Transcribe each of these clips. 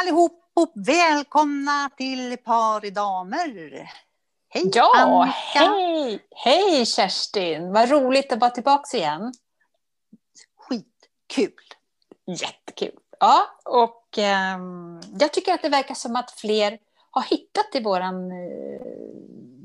allihop och välkomna till Par i damer. Hej Ja, Annika! hej! Hej Kerstin! Vad roligt att vara tillbaka igen. Skitkul! Jättekul. Ja, och ehm, jag tycker att det verkar som att fler har hittat till våran eh,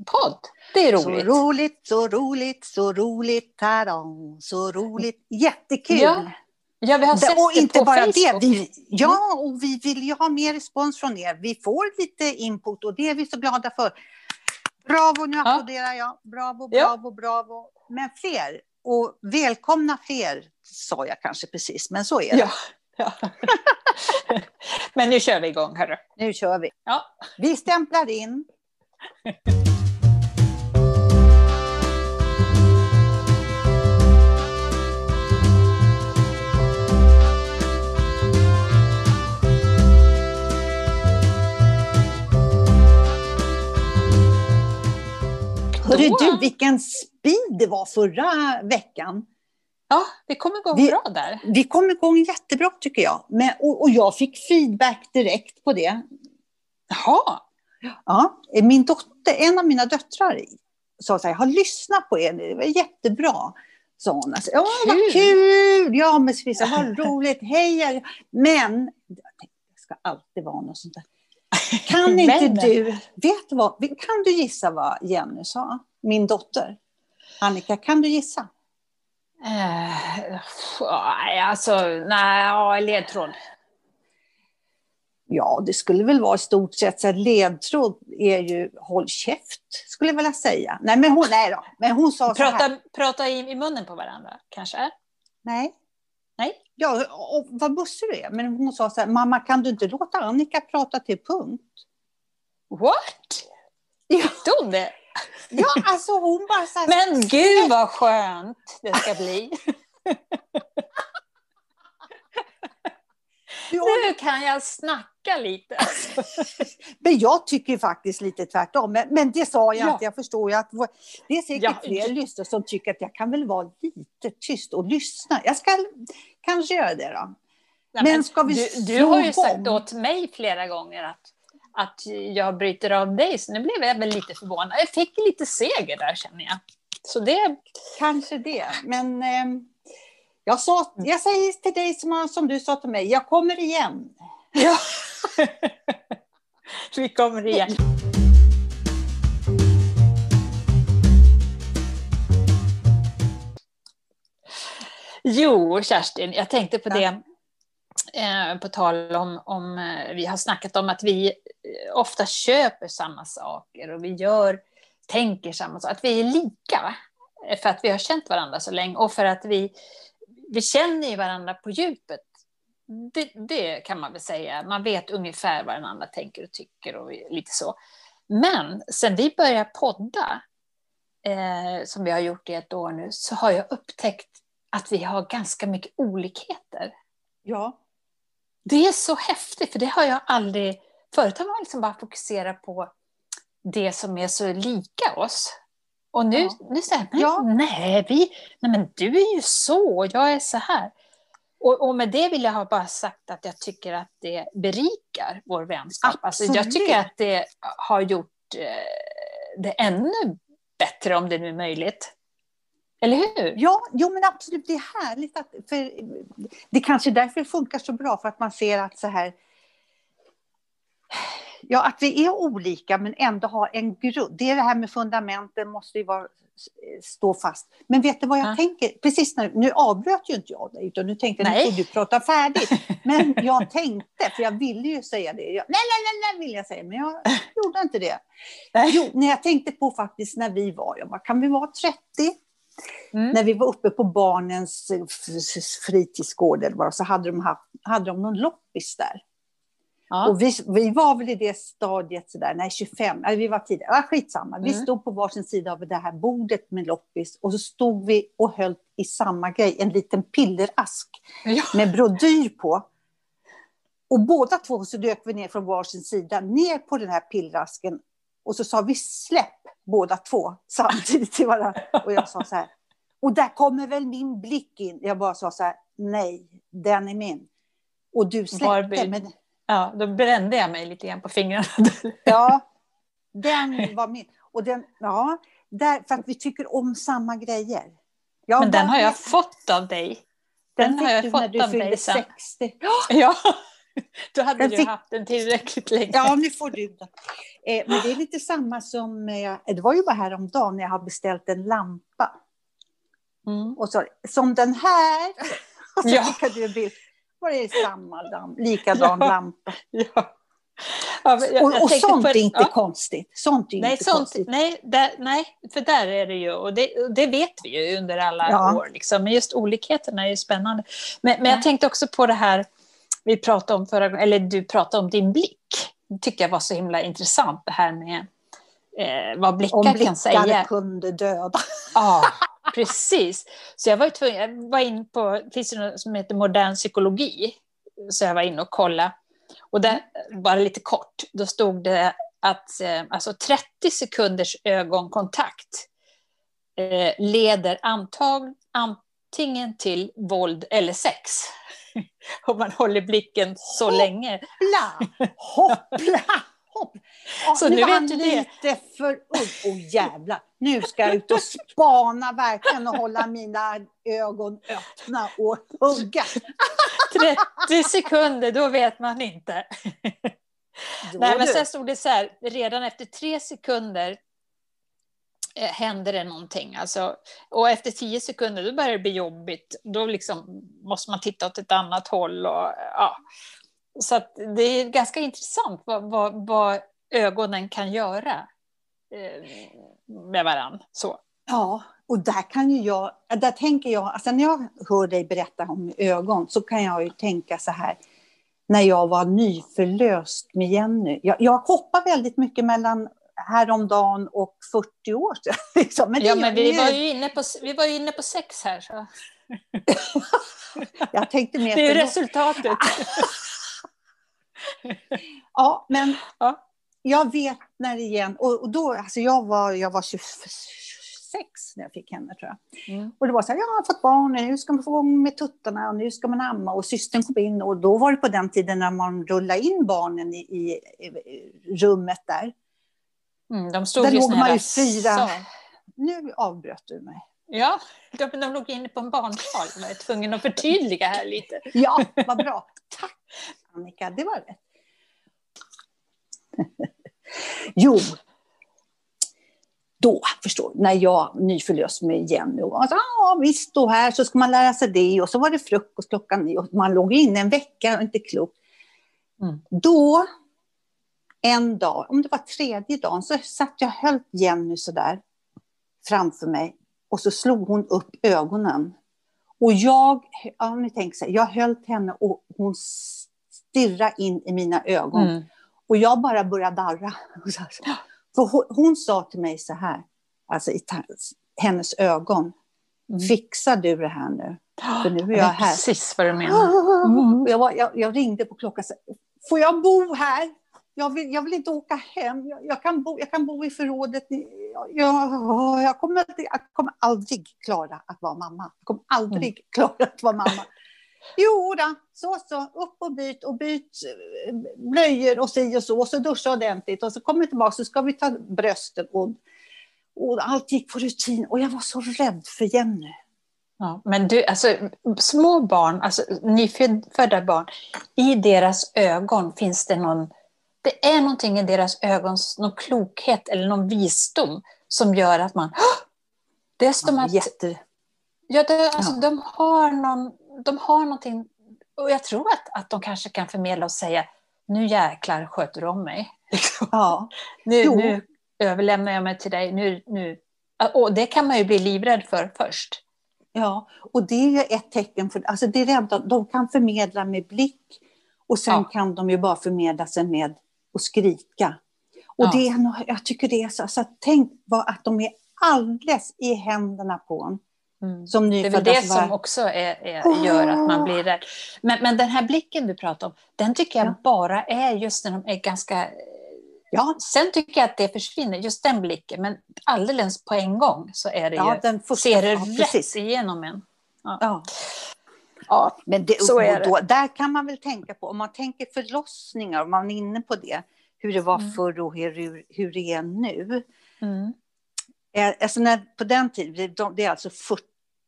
podd. Det är Så roligt. roligt, så roligt, så roligt, tada, så roligt. Jättekul! Ja, Ja, vi har sett och det inte på bara Facebook. det, vi, ja, och vi vill ju ha mer respons från er. Vi får lite input och det är vi så glada för. Bravo, nu Ja. applåderar jag. Bravo, Ja. bravo, bravo. Men fler, och välkomna fler, sa jag kanske precis, men så är det. Ja. ja. Men nu kör vi igång, hörru. Nu kör vi. Ja. Vi stämplar in. Då- du, vilken speed det var förra veckan. Ja, vi kommer gå Vi- bra där. Vi kom igång jättebra tycker jag. Men, och, och jag fick feedback direkt på det. Jaha. Ja, min dotter, en av mina döttrar sa så här, jag har lyssnat på er, det var jättebra. Sa hon. Alltså, ja, vad Kul. kul! Ja, men Svissa, vad roligt, hej! Men, jag ska alltid vara något sånt där. Kan inte Men- du, vet vad, kan du gissa vad Jenny sa? Min dotter. Annika, kan du gissa? Nej, alltså, nej, ja, ledtråd. Ja, det skulle väl vara i stort sett så ledtråd är ju håll käft, skulle jag vilja säga. Nej, men hon, nej då. Men hon sa så här. Prata, prata i, i munnen på varandra, kanske? Nej. Nej. Ja, och vad bussig du är. Men hon sa så här, mamma kan du inte låta Annika prata till punkt? What? Ja. Gjorde hon det? Ja, alltså hon bara så här, Men gud vad skönt det ska bli. Nu kan jag snacka lite. Men jag tycker faktiskt lite tvärtom. Men, men det sa jag Ja. inte. Jag förstår ju att det är säkert Ja. fler lyssnare som tycker att jag kan väl vara lite tyst och lyssna. Jag ska kanske göra det då. Nej, Men ska vi du, du har ju sagt åt mig flera gånger att, att jag bryter av dig, så nu blev jag väl lite förvånad. Jag fick lite seger där känner jag. Så det... Kanske det. Men ehm, jag, sa, jag säger till dig som, som du sa till mig, jag kommer igen. Ja. Vi kommer igen. Jo, Kerstin, jag tänkte på det. Eh, på tal om, om, eh, vi har snackat om att vi eh, ofta köper samma saker och vi gör, tänker samma saker, att vi är lika. För att vi har känt varandra så länge och för att vi, vi känner ju varandra på djupet. Det, det kan man väl säga. Man vet ungefär vad den andra tänker och tycker och lite så. Men sen vi började podda, eh, som vi har gjort i ett år nu, så har jag upptäckt att vi har ganska mycket olikheter. Ja. Det är så häftigt, för det har jag aldrig... Förut har man liksom bara fokuserat på det som är så lika oss. Och nu, Ja. nu säger man, Ja. nej, vi, nej, men du är ju så, och jag är så här. Och, och med det vill jag ha bara sagt att jag tycker att det berikar vår vänskap. Alltså, jag tycker att det har gjort eh, det ännu bättre, om det nu är möjligt. Eller hur? Ja, jo men absolut, det är härligt. Att, för det kanske är därför det funkar så bra, för att man ser att så här... Ja, att vi är olika men ändå har en grund. Det är det här med fundamenten måste ju vara, stå fast. Men vet du vad jag Ja. tänker? Precis nu, nu avbröt ju inte jag dig, utan nu tänkte jag nu Nej. får du prata färdigt. Men jag tänkte, för jag ville ju säga det. Jag, nej, nej, nej, nej, vill jag säga, men jag gjorde inte det. Jo, när jag tänkte på faktiskt när vi var, jag bara, kan vi vara 30? Mm. När vi var uppe på barnens eh, fritidsgård eller vad, så hade de, haft, hade de någon loppis där. Ja. Och vi, vi var väl i det stadiet sådär, nej 25, nej, vi var tidigare, ja, skitsamma. Vi Mm. stod på varsin sida av det här bordet med loppis och så stod vi och höll i samma grej, en liten pillerask Ja. med brodyr på. Och båda två så dök vi ner från varsin sida, ner på den här pillerasken. Och så sa vi släpp båda två samtidigt till varandra. Och jag sa så här, och där kommer väl min blick in. Jag bara sa så här, nej, den är min. Och du släppte. Men, Ja, då brände jag mig lite grann på fingrarna. Ja, den var min. Och den, ja, där, för att vi tycker om samma grejer. Jag Men den har jag fått av dig. Den, Den har jag du när fått du av fyllde sen. 60. Ja, då hade Den du fick- haft den tillräckligt länge. Ja, nu får du den. Eh, men det är lite samma som, eh, det var ju bara häromdagen när jag har beställt en lampa. Mm. Och så, som den här. Och så Ja. du en bild. Var det samma lam, likadan Ja. lampa. Ja. Ja, jag- Och, och sånt på- är inte ja. konstigt. Sånt är Nej, inte sånt, konstigt. nej, där, nej, för där är det ju, och det, det vet vi ju under alla Ja. år, liksom. men just olikheterna är ju spännande. Men, men Ja. jag tänkte också på det här vi pratade om förra gången, eller du pratade om din blick. Det tyckte jag var så himla intressant, det här med eh, vad blickar Om kan blickar säga. kunde döda. Ja, precis. Så jag var tvungen, jag var in på, det finns ju något som heter modern psykologi, så jag var inne och kollade. Och där, bara lite kort, då stod det att eh, alltså 30 sekunders ögonkontakt eh, leder antag, antingen till våld eller sex. Om man håller blicken så länge. Hoppla! Hoppla! Hoppla. Ja, Så nu nu vet han du det. lite för ung. Åh jävlar, nu ska jag ut och spana verkligen och hålla mina ögon öppna och hugga. 30 sekunder, då vet man inte. Nej, men sen stod det så här, redan efter tre sekunder eh, händer det någonting. Alltså, och efter tio sekunder då börjar det bli jobbigt. Då liksom måste man titta åt ett annat håll. Och, ja. Så det är ganska intressant vad, vad, vad ögonen kan göra eh, med varann. Så. Ja, och där kan ju jag, där tänker jag, alltså när jag hör dig berätta om ögon så kan jag ju tänka så här, när jag var nyförlöst med Jenny. Jag, jag hoppar väldigt mycket mellan häromdagen och 40 år sedan. Liksom. Men Ja, men vi ju- var ju inne på, vi var ju inne på sex här. Så. Jag tänkte mer Det är resultatet. Ja, men Ja. jag vet när igen, och, och då, alltså jag var, jag var 26 när jag fick henne tror jag. Mm. Och det var så här, jag har fått barn, nu ska man få igång med tuttarna och nu ska man amma och systern kom in och då var det på den tiden när man rullade in barnen i, i, i rummet där. Mm, de stod Där låg man ju fyra- Nu avbröt du mig. Ja, de, de låg inne på en barnsal. Jag var tvungen att förtydliga här lite. Ja, vad bra. Tack Annika, det var rätt. jo, då, förstår du, när jag nyförlöst med Jenny och alltså, ja visst, och här så ska man lära sig det och så var det frukost klockan nio och man låg inne en vecka, inte klokt. Mm. Då, en dag, om det var tredje dagen, så satt jag och höll Jenny så där framför mig och så slog hon upp ögonen. Och jag, ja, ni tänker så här, jag höll henne och hon stirrade in i mina ögon. Mm. Och jag bara började darra. Och så här. För hon, hon sa till mig så här, alltså i hennes ögon, Mm. fixar du det här nu? För nu är Jag här. precis vad du menar. Mm. Jag, var, jag, jag ringde på klockan. Får jag bo här? Jag vill, jag vill inte åka hem. Jag, jag, kan, bo, jag kan bo i förrådet. Jag, kommer, jag kommer aldrig klara att vara mamma. Jag kommer aldrig klara att vara mamma. Jo då, så så, upp och byt och byt eh, blöjor och si och så. Och så duscha ordentligt och så kommer vi tillbaka så ska vi ta brösten. Och, och allt gick på rutin och jag var så rädd för Jenny. Ja, men du, alltså, små barn, alltså nyfödda barn, i deras ögon finns det någon... Det är någonting i deras ögon, någon klokhet eller någon visdom som gör att man... "Åh!" Det är som att... Ja, det, alltså, Ja. De, har någon, de har någonting... Och jag tror att, att de kanske kan förmedla och säga nu jäklar sköter du om mig. Liksom. Ja. Nu, Jo. nu överlämnar jag mig till dig. Nu, nu. Och det kan man ju bli livrädd för först. Ja, och det är ju ett tecken för, alltså det är rädda, de kan förmedla med blick och sen Ja. kan de ju bara förmedla sig med att skrika. Och Ja. det är, jag tycker det är så, så att tänk vad att de är alldeles i händerna på en Mm. som Det är väl det bara- som också är, är, gör att man blir rädd. Men, men den här blicken du pratar om, den tycker jag Ja. bara är just när de är ganska... Ja, Sen tycker jag att det försvinner, just den blicken, men alldeles på en gång så är det ja, ju, den första, ser det ja, rätt precis. igenom en. Ja. Ja, Men det, Så är det. Då, där kan man väl tänka på, om man tänker förlossningar, om man är inne på det, hur det var Mm. förr och hur, hur det är nu. mm. Eh, Alltså när, på den tiden, det- de- det är alltså 40,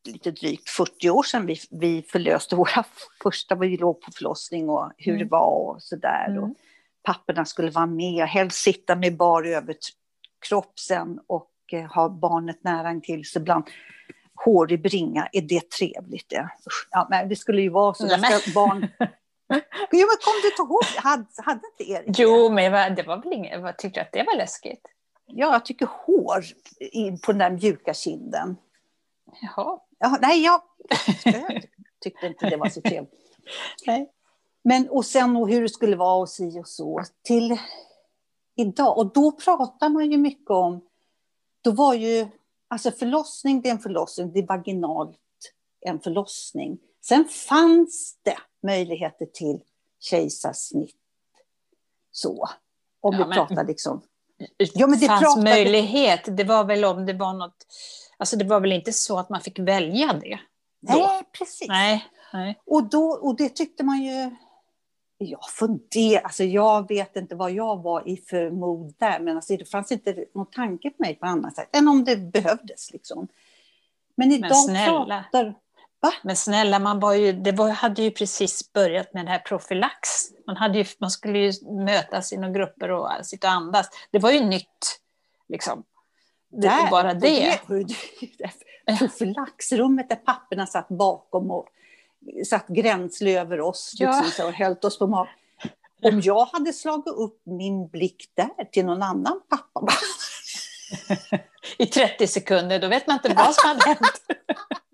lite drygt 40 år sedan vi, vi förlöste våra första, vi låg på förlossning och hur Mm. det var och sådär. Mm. Och papporna skulle vara med, helst sitta med bar överkropp sen och eh, ha barnet nära intill sig ibland. Hårig bringa, är det trevligt det? Ja, men det skulle ju vara så. Nej, ska barn... Jo, men kom du inte ihåg, hade, hade inte Erik? Jo, men det var väl inget, jag tyckte att det var läskigt. Ja, jag tycker hår in på den där mjuka kinden. Jaha. Ja, nej, jag, tyckte inte det var så trevligt. Nej. Men och sen och hur det skulle vara och si och så till idag. Och då pratar man ju mycket om, då var ju, alltså förlossning det är en förlossning, det är vaginalt en förlossning. Sen fanns det möjligheter till kejsarsnitt. Så, om Ja, vi men- pratar liksom. Ja, men det fanns pratade- möjlighet. Det var väl om det var något... Alltså det var väl inte så att man fick välja det? Då. Nej, precis. Nej. Nej. Och, då, och det tyckte man ju... Jag funderar, alltså jag vet inte vad jag var i för mod där, men alltså det fanns inte någon tanke på mig på annat sätt än om det behövdes. Liksom. Men idag snälla. pratar... Men snälla, man, var ju, det var, hade ju precis börjat med det här profylax. Man, hade ju, man skulle ju mötas i några grupper och sitta och andas. Det var ju nytt. Liksom. Det, Där, bara det. profylaxrummet där papporna satt bakom och satt gränsle över oss Ja. liksom, så, och hällt oss på mat. Om jag hade slagit upp min blick där till någon annan pappa, I 30 sekunder, då vet man inte vad som hade hänt.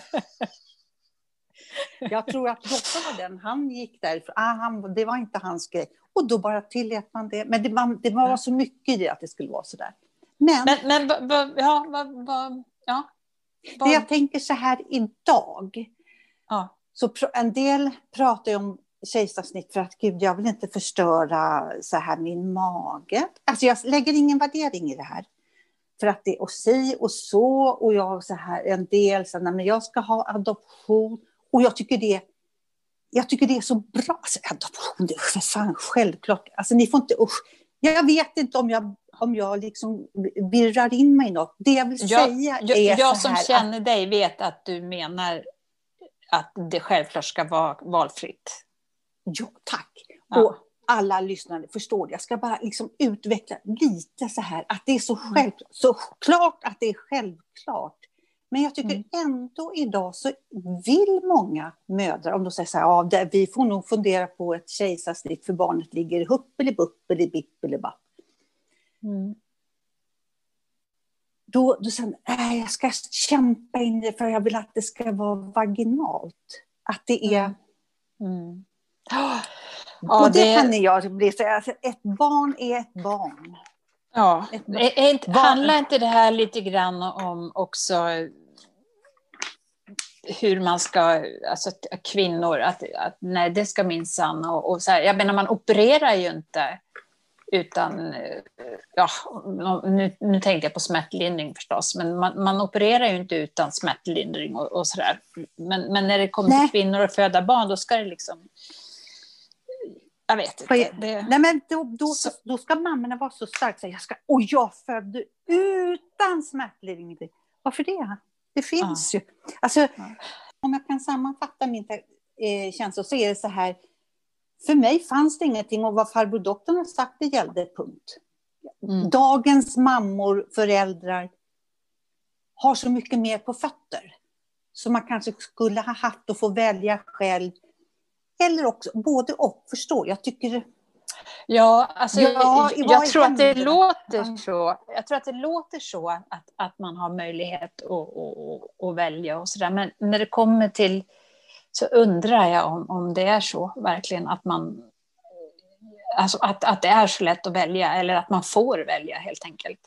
Jag tror att Lotta var den, han gick därifrån, ah, han, det var inte hans grej. Och då bara tillät man det. Men det var, det var så mycket i det att det skulle vara sådär. Men, Men, men vad- vad- ja, vad, ja. det jag tänker så här idag, ja. så en del pratar ju om kejsarsnitt för att gud, jag vill inte förstöra så här min mage. Alltså jag lägger ingen värdering i det här. För att det är och si och så och jag så här en del så nej, men jag ska ha adoption och jag tycker det jag tycker det är så bra. Alltså, adoption, det är för fan självklart. Alltså ni får inte, usch. Jag vet inte om jag, om jag liksom virrar in mig i något. Det jag vill Jag, säga jag, är jag så som här att- känner dig vet att du menar att det självklart ska vara valfritt. Ja, tack. Ja. Och alla lyssnare förstår det. Jag ska bara liksom utveckla lite så här att det är så Mm. självklart. Så klart att det är självklart. Men jag tycker Mm. ändå idag så vill många mödrar, om de säger så här, ja, det, vi får nog fundera på ett kejsarsnitt för barnet ligger huppeli-buppeli-bippeli-bapp. Mm. Då, då säger de, nej, jag ska kämpa in det för jag vill att det ska vara vaginalt. Att det är... Mm. Ja, och det, det- kan jag bli så alltså, ett barn är ett barn. Ja, Ett- är, är inte, handlar inte det här lite grann om också hur man ska, alltså kvinnor, att, att nej det ska minsann och, och så här, jag menar man opererar ju inte utan, eh, ja, nu, nu tänkte jag på smärtlindring förstås, men man, man opererar ju inte utan smärtlindring och, och sådär. Men, men när det kommer till kvinnor och föda barn, då ska det liksom, jag vet inte. Det, Nej, men då, då, Så- då ska mammorna vara så starka. Så jag ska, och jag födde utan smärtlindring. Varför det? Det finns ju. Alltså, Ja. Om jag kan sammanfatta min eh, känsla så är det så här. För mig fanns det ingenting och vad farbror doktorn har sagt det gällde, punkt. Mm. Dagens mammor, föräldrar har så mycket mer på fötter. Så man kanske skulle ha haft och få välja själv. Eller också både och, förstår Jag tycker Ja, alltså, Ja, jag, jag tror att det låter så. Jag tror att det låter så att, att man har möjlighet att, att, att välja och sådär. Men när det kommer till så undrar jag om, om det är så verkligen att man Alltså att, att det är så lätt att välja eller att man får välja helt enkelt.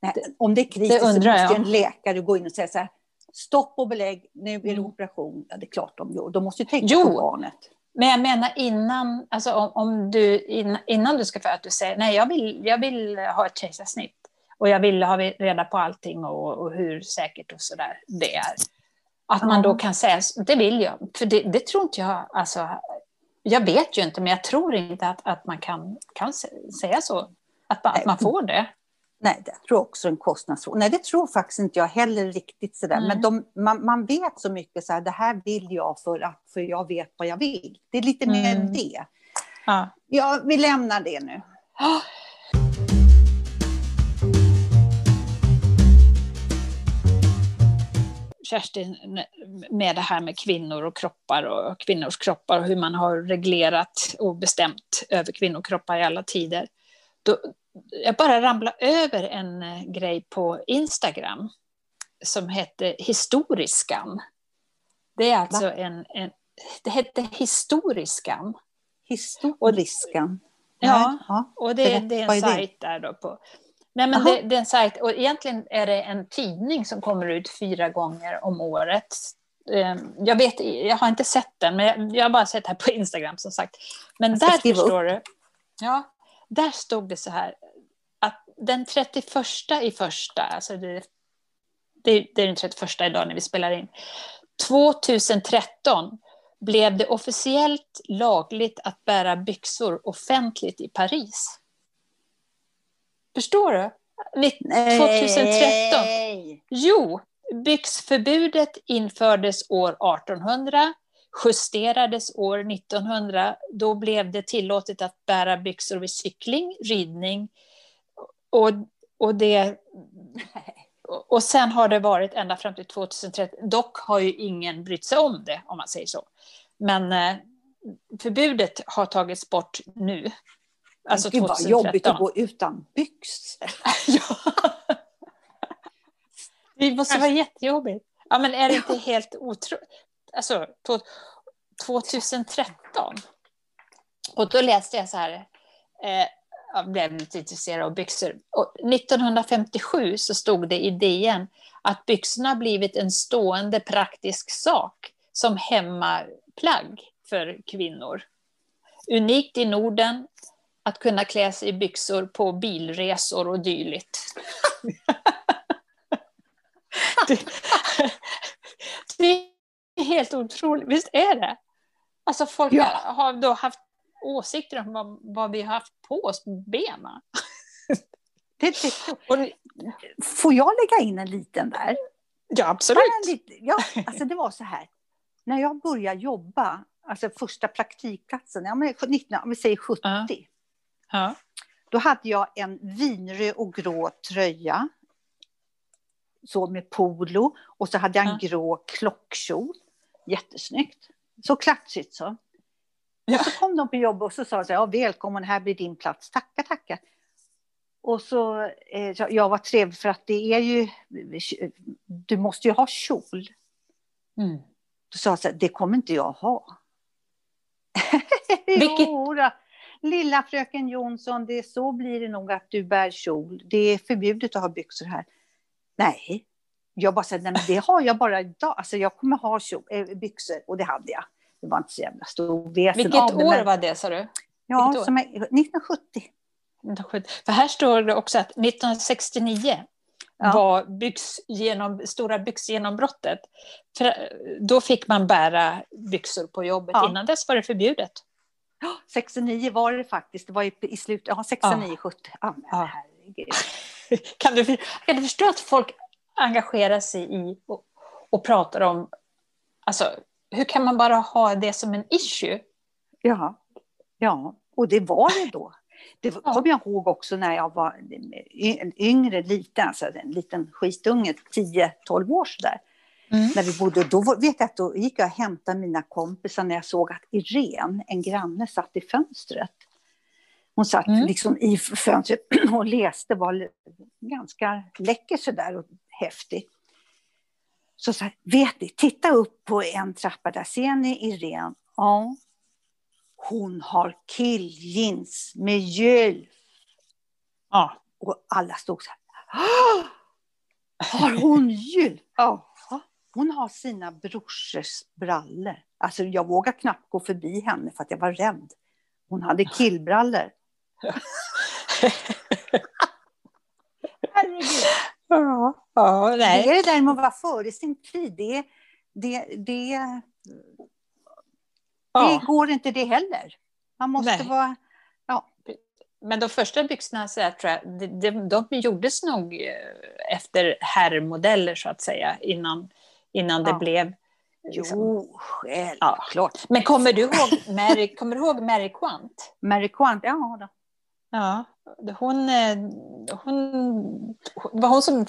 Nej, om det är kris det så måste jag. en läkare gå in och säga så här, stopp och belägg, nu är det Mm. operation. Ja, det är klart de gör. De måste ju tänka Jo. på barnet. Men jag menar innan, alltså om, om du, innan, innan du ska föda, att du säger nej jag vill, jag vill ha ett kejsarsnitt och jag vill ha reda på allting och, och hur säkert och sådär det är. Att man då kan säga, det vill jag. För det, det tror inte jag, alltså, jag vet ju inte, men jag tror inte att, att man kan, kan sä- säga så. Att, att man får det. Nej, det tror jag också är en kostnadsfråga. Nej, det tror faktiskt inte jag heller riktigt sådär. Nej. Men de, man, man vet så mycket så här, det här vill jag för att för jag vet vad jag vill. Det är lite mer Mm. det. Ja. Ja, vi lämnar det nu. Kerstin, med det här med kvinnor och kroppar och kvinnors kroppar och hur man har reglerat och bestämt över kvinnokroppar i alla tider. Då, jag bara ramlade över en eh, grej på Instagram som hette Historiskan. Det är alltså en, en... Det hette Historiskan. Historiskan. Ja. ja. Och det, det är en är det? sajt där då på... Nej men det, det är en sajt, och egentligen är det en tidning som kommer ut fyra gånger om året. Eh, Jag, vet, jag har inte sett den, men jag, jag har bara sett det här på Instagram som sagt. Men där skriva upp. förstår du, ja, där stod det så här att den 31 i första, alltså det, det, det är den 31 idag när vi spelar in, 2013 blev det officiellt lagligt att bära byxor offentligt i Paris. Förstår du? Ni- 2013. Nej. Jo, byxförbudet infördes år 1800, justerades år 1900. Då blev det tillåtet att bära byxor vid cykling, ridning och, och det och sen har det varit ända fram till 2013. Dock har ju ingen brytt sig om det, om man säger så. Men eh, förbudet har tagits bort nu. Alltså Gud vad 2013. jobbigt att gå utan byxor. Ja. Det måste vara jättejobbigt. Ja, men är det inte helt otroligt? Alltså, to- 2013. Och då läste jag så här, eh, jag blev lite intresserad av byxor. Och 1957 så stod det i DN att byxorna blivit en stående praktisk sak som hemmaplagg för kvinnor. Unikt i Norden att kunna klä sig i byxor på bilresor och dylikt. det, helt otroligt, visst är det? Alltså folk Ja. har då haft åsikter om vad, vad vi har haft på oss benen. Det, det, får jag lägga in en liten där? ja, absolut. en liten- Ja, alltså det var så här. När jag började jobba, alltså första praktikplatsen, ja, men 19, om vi säger 70, Ja. Ja. då hade jag en vinröd och grå tröja. Så med polo. Och så hade jag en Ja. grå klockkjol. Jättesnyggt. Så klatschigt så. Ja. Och så kom de på jobbet och så sa de ja, välkommen, här blir din plats. Tackar, tackar. Och så, eh, jag- var trevlig för att det är ju, du måste ju ha kjol. Mm. Då sa jag så här, det kommer inte jag ha. Vilket- Jo, då. Lilla fröken Jonsson, det så blir det nog att du bär kjol. Det är förbjudet att ha byxor här. Nej, jag bara sa, nej men det har jag bara idag. Alltså jag kommer ha äh, byxor och det hade jag. Det var inte så jävla stor väsen Vilket av det, år men- var det, sa du? Ja, som är, 1970. För här står det också att 1969 Ja. var byx genom, stora byxgenombrottet. För eh, då fick man bära byxor på jobbet. Ja. Innan dess var det förbjudet. 69 var det faktiskt. Det var i, slutet, ja 69, 70. Ja, men Ja. herregud. Kan du, kan du förstå att folk engagerar sig i och, och pratar om... Alltså, hur kan man bara ha det som en issue? Ja, ja, och det var det då. Det kommer jag ihåg också när jag var yngre, liten, alltså en liten skitunge, 10-12 år sådär. Mm. När vi bodde, då vet jag att då gick jag och hämtade mina kompisar när jag såg att Irene, en granne, satt i fönstret. Hon satt Mm. liksom i fönstret och läste, var ganska läcker sådär och häftig. Så sa vet ni, titta upp på en trappa, där ser ni Irene. Ja, hon har killjeans med gylf. Ja. Och alla stod så här. "Ah! Har hon gylf? Ja. Hon har sina brorsors brallor. Alltså jag vågade knappt gå förbi henne för att jag var rädd. Hon hade killbrallor. Ja, ja Det nej. är det där med att vara före sin tid. Det det, det, Ja. det går inte det heller. Man måste Nej. vara... Men de första byxorna så här, tror jag, de, de, de gjordes nog eh, efter herrmodeller så att säga innan, innan det Ja. blev... liksom- Jo, självklart. Men kommer du ihåg Mary, kommer du ihåg Mary Quant? Mary Quant, ja då. Ja, hon, eh, hon det var hon som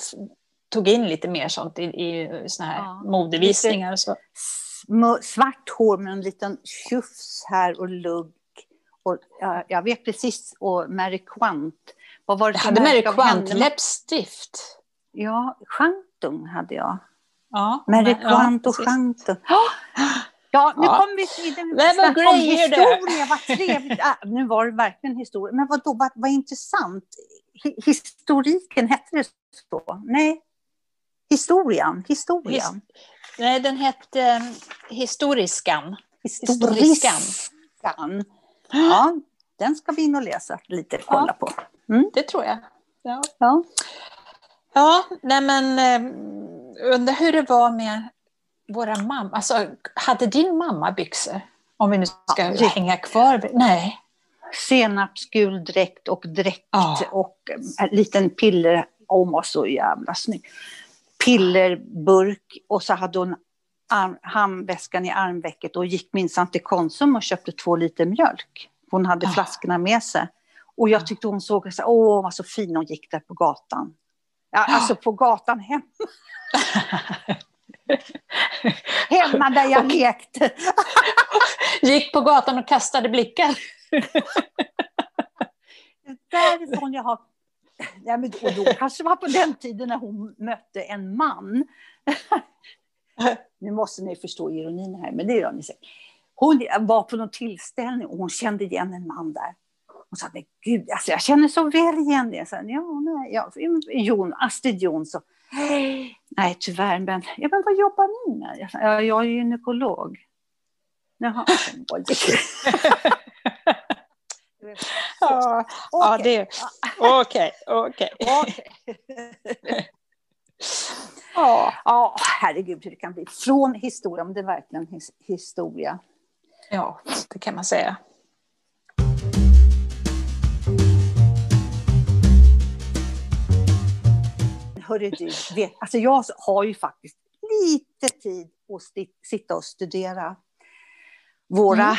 tog in lite mer sånt i, i såna här Ja. modevisningar och så. Svart hår med en liten tjufs här och lugg. Och, ja, jag vet precis, och Mary Quant. Vad var det Jag hade Mary Quant läppstift. Ja, Chantung hade jag. Ja, Mary men- ja, Quant och. Chantung. Ja, nu Ja. kommer vi till Men vad snack om det. historia. Vad trevligt. Ah, nu var det verkligen historia. Men vad då, vad, vad intressant. Hi- Historiken, hette det så? Nej. Historien. Historien. Nej, den hette eh, Historiskan. Historiskan. Ja, den ska vi in och läsa lite, kolla på. Det tror jag. Ja, Ja. ja nej men eh, undrar hur det var med våra mammor. Alltså, hade din mamma byxor? Om vi nu ska Ja, hänga kvar. Nej. Senapsgul dräkt och dräkt Ja. och en liten piller. Hon var så jävla snygg. Pillerburk och så hade hon arm, handväskan i armvecket och gick minsann till Konsum och köpte två liter mjölk. Hon hade Ja. flaskorna med sig. Och jag tyckte hon såg så åh vad så fin hon gick där på gatan. Ja, alltså på gatan hemma. hemma där jag lekte. Gick på gatan och kastade blickar. därifrån jag har... Ja, men, och då kanske var på den tiden när hon mötte en man. nu måste ni förstå ironin här, men det gör ni säkert. Hon var på någon tillställning och hon kände igen en man där. Hon sa, men gud, alltså, jag känner så väl igen det. Jag sa, ja, nej, ja, Jon, Astrid Jonsson. Nej, tyvärr, men, ja, men vad jobbar ni med? Jag, jag är gynekolog. Jaha. Ja, ja det... Okej. Okej. Ja. Ja, herregud hur det kan bli. Från historia, om det är verkligen his historia. ja, det kan man säga. Hörru du, vet, alltså jag har ju faktiskt lite tid att sitta och studera våra, Mm.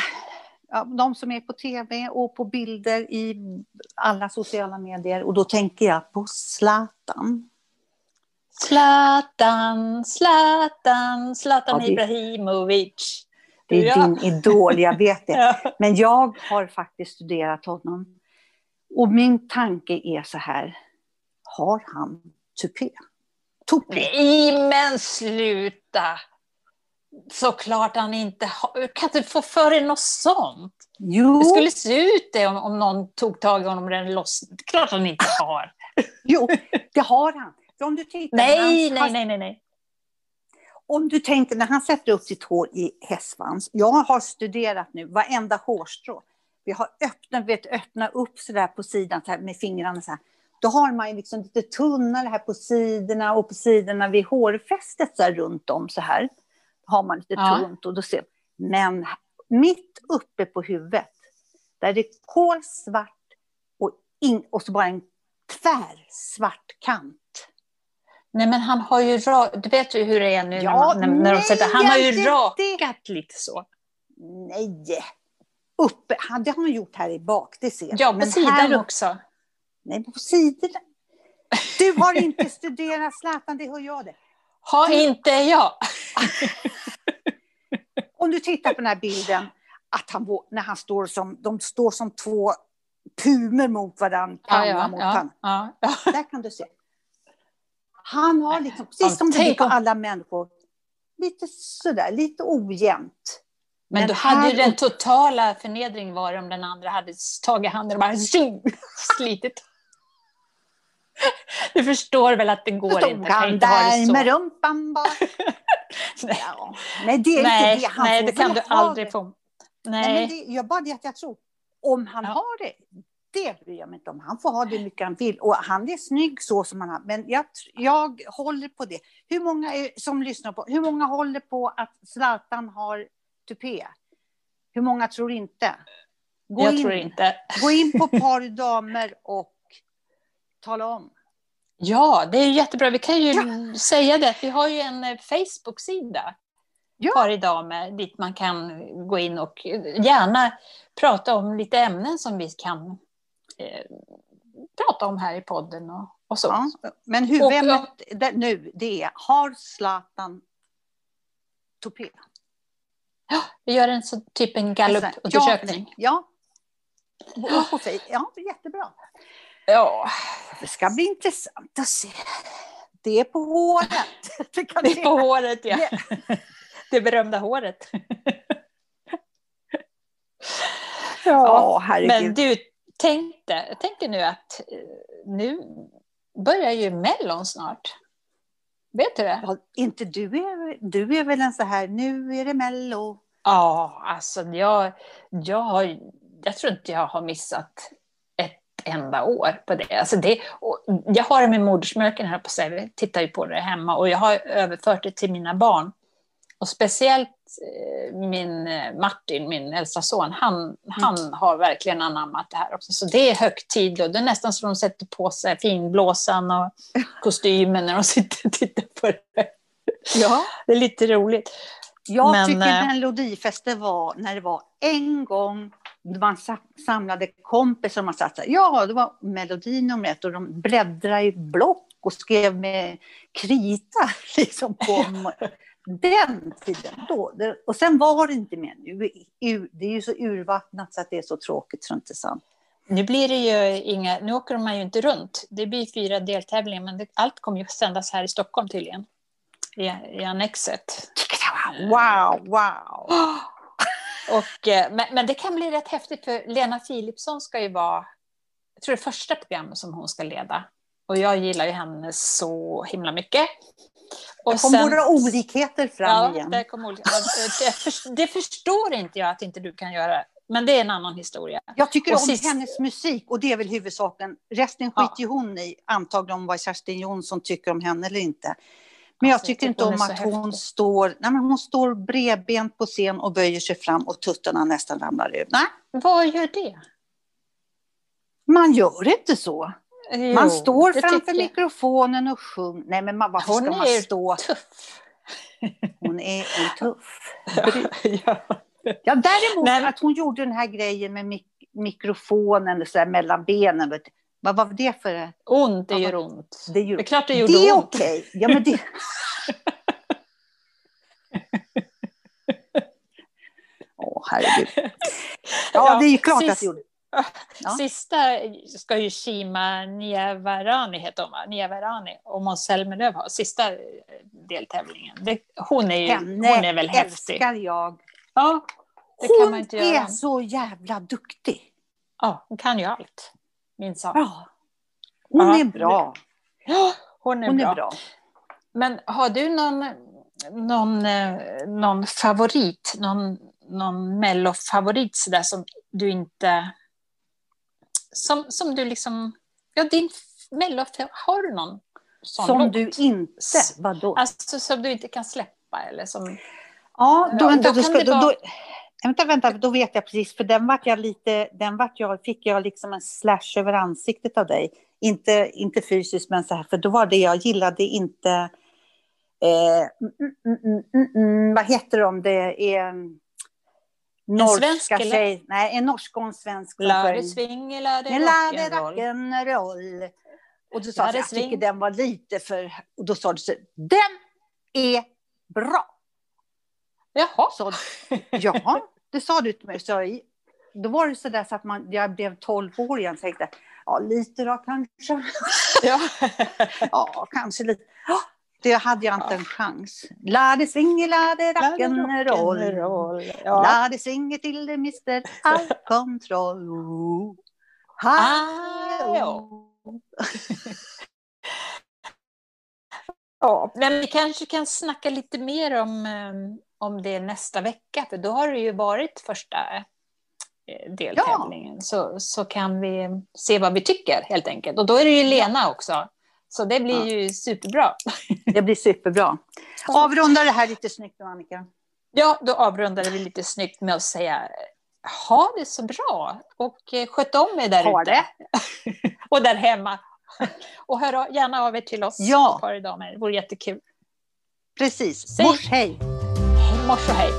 ja, de som är på tv och på bilder i alla sociala medier. Och då tänker jag på Zlatan. Zlatan, Zlatan, Zlatan Ja, det- Ibrahimovic. Det är Ja. din idol, jag vet det. Ja. Men jag har faktiskt studerat honom. Och min tanke är så här, har han tupé? Tupé? Nej, men sluta! Såklart han inte har... Kan du få för dig något sånt? Jo, Det skulle se ut det om, om någon tog tag i honom och den lossnade. Klart han inte har. jo, det har han. För om du tittar, Nej, nej, nej, nej, nej. Om du tänker när han sätter upp sitt hår i hästsvans. Jag har studerat nu varenda hårstrå. Vi har öppnat, vet, öppna upp så där på sidan så här, med fingrarna så här. Då har man ju liksom lite tunnare här på sidorna och på sidorna vid hårfästet så här runt om så här. Har man lite Ja. tunt och då ser Men mitt uppe på huvudet, där är det kolsvart och, in, och så bara en tvärsvart kant. Nej, men han har ju ra- Du vet ju hur det är nu Ja, när, man, när, när de nej, sätter... Han har ju rakat lite så. Nej! Uppe, det har han gjort här i bak, det ser jag. Ja, på sidan här också. Nej, på sidorna. Du har inte studerat Zlatan, det hör jag det. Har inte jag. Om du tittar på den här bilden, att han, när han står som, de står som två pumer mot varandra, panna Ja, ja, mot ja, panna. ja, ja. Där kan du se. Han har liksom, precis som det tänk på alla människor, lite sådär, lite ojämnt. Men, Men då hade ju den totala förnedringen varit om den andra hade tagit handen och bara slitit. Du förstår väl att det går Stod inte. Han inte där så. med rumpan bara. Nej, Ja. Nej, det är nej, inte det. Han nej får det kan du aldrig få. Nej, men Nej. det, jag bara det att jag tror, om han Ja. har det, det bryr jag mig inte om. Han får ha det hur mycket han vill. Och han är snygg så som han har. Men jag, jag håller på det. Hur många är, som lyssnar på, hur många håller på att Zlatan har tupé? Hur många tror inte? Gå jag in, tror inte. Gå in på par damer och tala om. Ja, det är jättebra. Vi kan ju ja. säga det. Vi har ju en eh, Facebook-sida. Ja. Par dit man kan gå in och gärna prata om lite ämnen som vi kan eh, prata om här i podden och, och så. Ja, men huvudämnet och, nu det är, har Zlatan tupé? Ja, vi gör en så, typ en gallupundersökning. Ja, ja. Ja, jättebra. Ja. Det ska bli intressant att se. Det är på håret. Det, kan det är på håret, ja. Det berömda håret. Ja, herregud. Men du, tänkte, tänker nu att eh, nu börjar ju Mellon snart. Vet du det? Ja, inte du är, du är väl en så här, nu är det Mello. Ja, alltså jag, jag, har, jag tror inte jag har missat ett enda år på det. Alltså det jag har det med modersmjölken här på sig, vi tittar ju på det hemma och jag har överfört det till mina barn. Och speciellt eh, min eh, Martin, min äldsta son, han, mm. han har verkligen anammat det här också. Så det är högtid och det är nästan så de sätter på sig finblåsan och kostymen när de sitter och tittar på det. Ja. Det är lite roligt. Jag Men, tycker äh, Melodifester var när det var en gång man samlade kompisar man satt ja, det var melodi nummer ett och de bläddrade i block och skrev med krita liksom på den tiden. Då, och sen var det inte mer nu. Det är ju så urvattnat så att det är så tråkigt så inte sant. Nu blir det ju inga, nu åker man ju inte runt. Det blir fyra deltävlingar, men det, allt kommer ju sändas här i Stockholm tydligen. I, i Annexet. Wow, wow! Och, eh, men, men, det kan bli rätt häftigt, för Lena Philipsson ska ju vara, jag tror det första programmet som hon ska leda. Och jag gillar ju henne så himla mycket. Och det kom sen, våra olikheter fram ja, igen. Det, kom olika, det, för, det, förstår inte jag att inte du kan göra. Men det är en annan historia. Jag tycker och om sist... hennes musik och det är väl huvudsaken. Resten skiter ju hon i, antagligen om vad Kerstin Jonsson tycker om henne eller inte. Men jag alltså, tycker inte om att hon står, nej, men hon står bredbent på scen och böjer sig fram och tuttarna nästan ramlar ut. Nej. Vad gör det? Man gör inte så. Jo, man står framför mikrofonen och sjunger. Nej, men man, varför hon ska man stå? tuff. Hon är en tuff ja. ja, däremot Nej. att hon gjorde den här grejen med mik mikrofonen så mellan benen. Vet du. Vad var det för... Ont, det gör ont. Det, gör... det är klart det gjorde det är ont. okej. Okay. Ja, men det... Åh, oh, herregud. Ja, ja, det är ju klart sist... att det gjorde. Ja. Sista ska ju Shima Niavarani heta hon, va? Niavarani och Måns Zelmerlöw ha. Sista eh, deltävlingen. Det, hon, är ju, Henne hon är väl häftig. älskar jag. Ja, det hon kan man inte göra. är så jävla duktig. Ja, hon kan ju allt. Minsann. Ja. Hon ja. är bra. Ja, hon är, hon bra. är bra. Men har du någon, någon, eh, någon favorit, någon, någon mellofavorit sådär som du inte som, som du liksom... Ja, din mello, har du någon sån Som låt? du inte, vadå? Alltså som du inte kan släppa eller som... Ja, då, vänta, då, ska, då, då, vänta, vänta, då vet jag precis, för den vart jag lite, den vart jag, fick jag liksom en slash över ansiktet av dig. Inte, inte fysiskt, men så här, för då var det jag gillade inte, eh, mm, mm, mm, mm vad heter de, det är norska tjej, nej, en norsk och en svensk. Lade swing, lade rock'n'roll. Och då sa jag, jag tycker den var lite för... Och då sa du så den är bra. Jaha. Så, ja, det sa du till mig. Så, då var det så där så att man, jag blev 12 år igen och tänkte, ja, lite då kanske. Ja, ja kanske lite det hade jag inte en chans. Lade svinge, lade rock'n'roll. Ja. Lade svinge till det mister all kontroll. Hallå. ja, men vi kanske kan snacka lite mer om, eh, om det nästa vecka, för då har det ju varit första eh, deltävlingen så, så kan vi se vad vi tycker helt enkelt. Och då är det ju Lena också. Så det blir Ja. ju superbra. Det blir superbra. Avrunda det här lite snyggt nu, Annika. Ja, då avrundade vi lite snyggt med att säga ha det så bra och eh, sköt om er där ute. och där hemma. och hör gärna av er till oss Ja. par damer. Det vore jättekul. Precis. Säg- Mors hej! Mors och hej!